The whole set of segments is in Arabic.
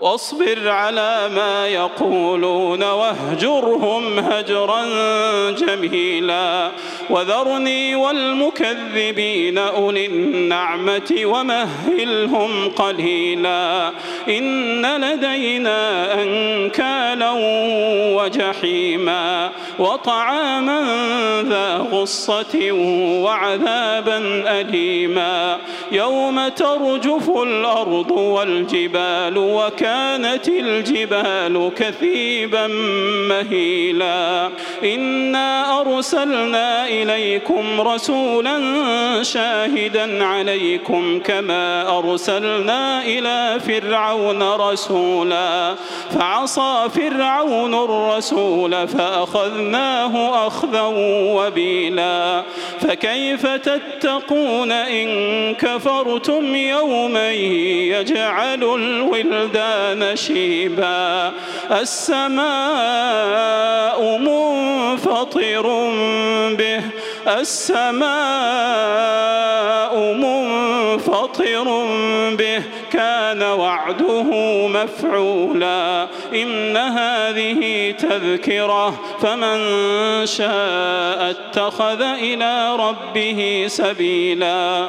واصبر على ما يقولون واهجرهم هجرا جميلا. وذرني والمكذبين أولي النعمة ومهلهم قليلا. إن لدينا أنكالا وجحيما. وطعاما ذا غصة وعذابا أليما. يوم ترجف الأرض والجبال وكانت الجبال كثيبا مهيلا. إنا أرسلنا إليكم رسولا شاهدا عليكم كما أرسلنا إلى فرعون رسولا. فعصى فرعون الرسول فأخذناه أخذا وبيلا. فكيف تتقون إن كفرتم يوما يجعل الولدان شيبا؟ السماء منفطر به. السماء منفطر به كان وعده مفعولا. إن هذه تذكرة فمن شاء اتخذ إلى ربه سبيلا.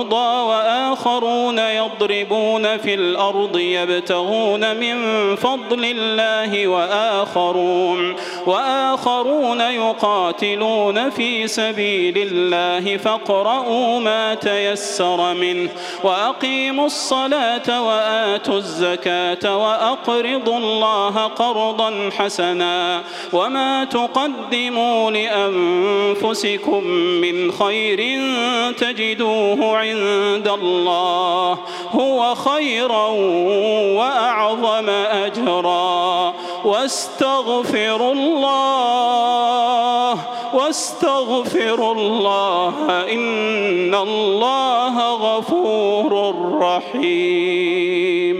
مرضى وآخرون يضربون في الأرض يبتغون من فضل الله وآخرون وآخرون يقاتلون في سبيل الله فاقرؤوا ما تيسر منه وأقيموا الصلاة وآتوا الزكاة وأقرضوا الله قرضا حسنا وما تقدموا لأنفسكم من خير تجدوه عند الله هو خيرا وأعظم أجرا واستغفر الله واستغفر الله إن الله غفور رحيم.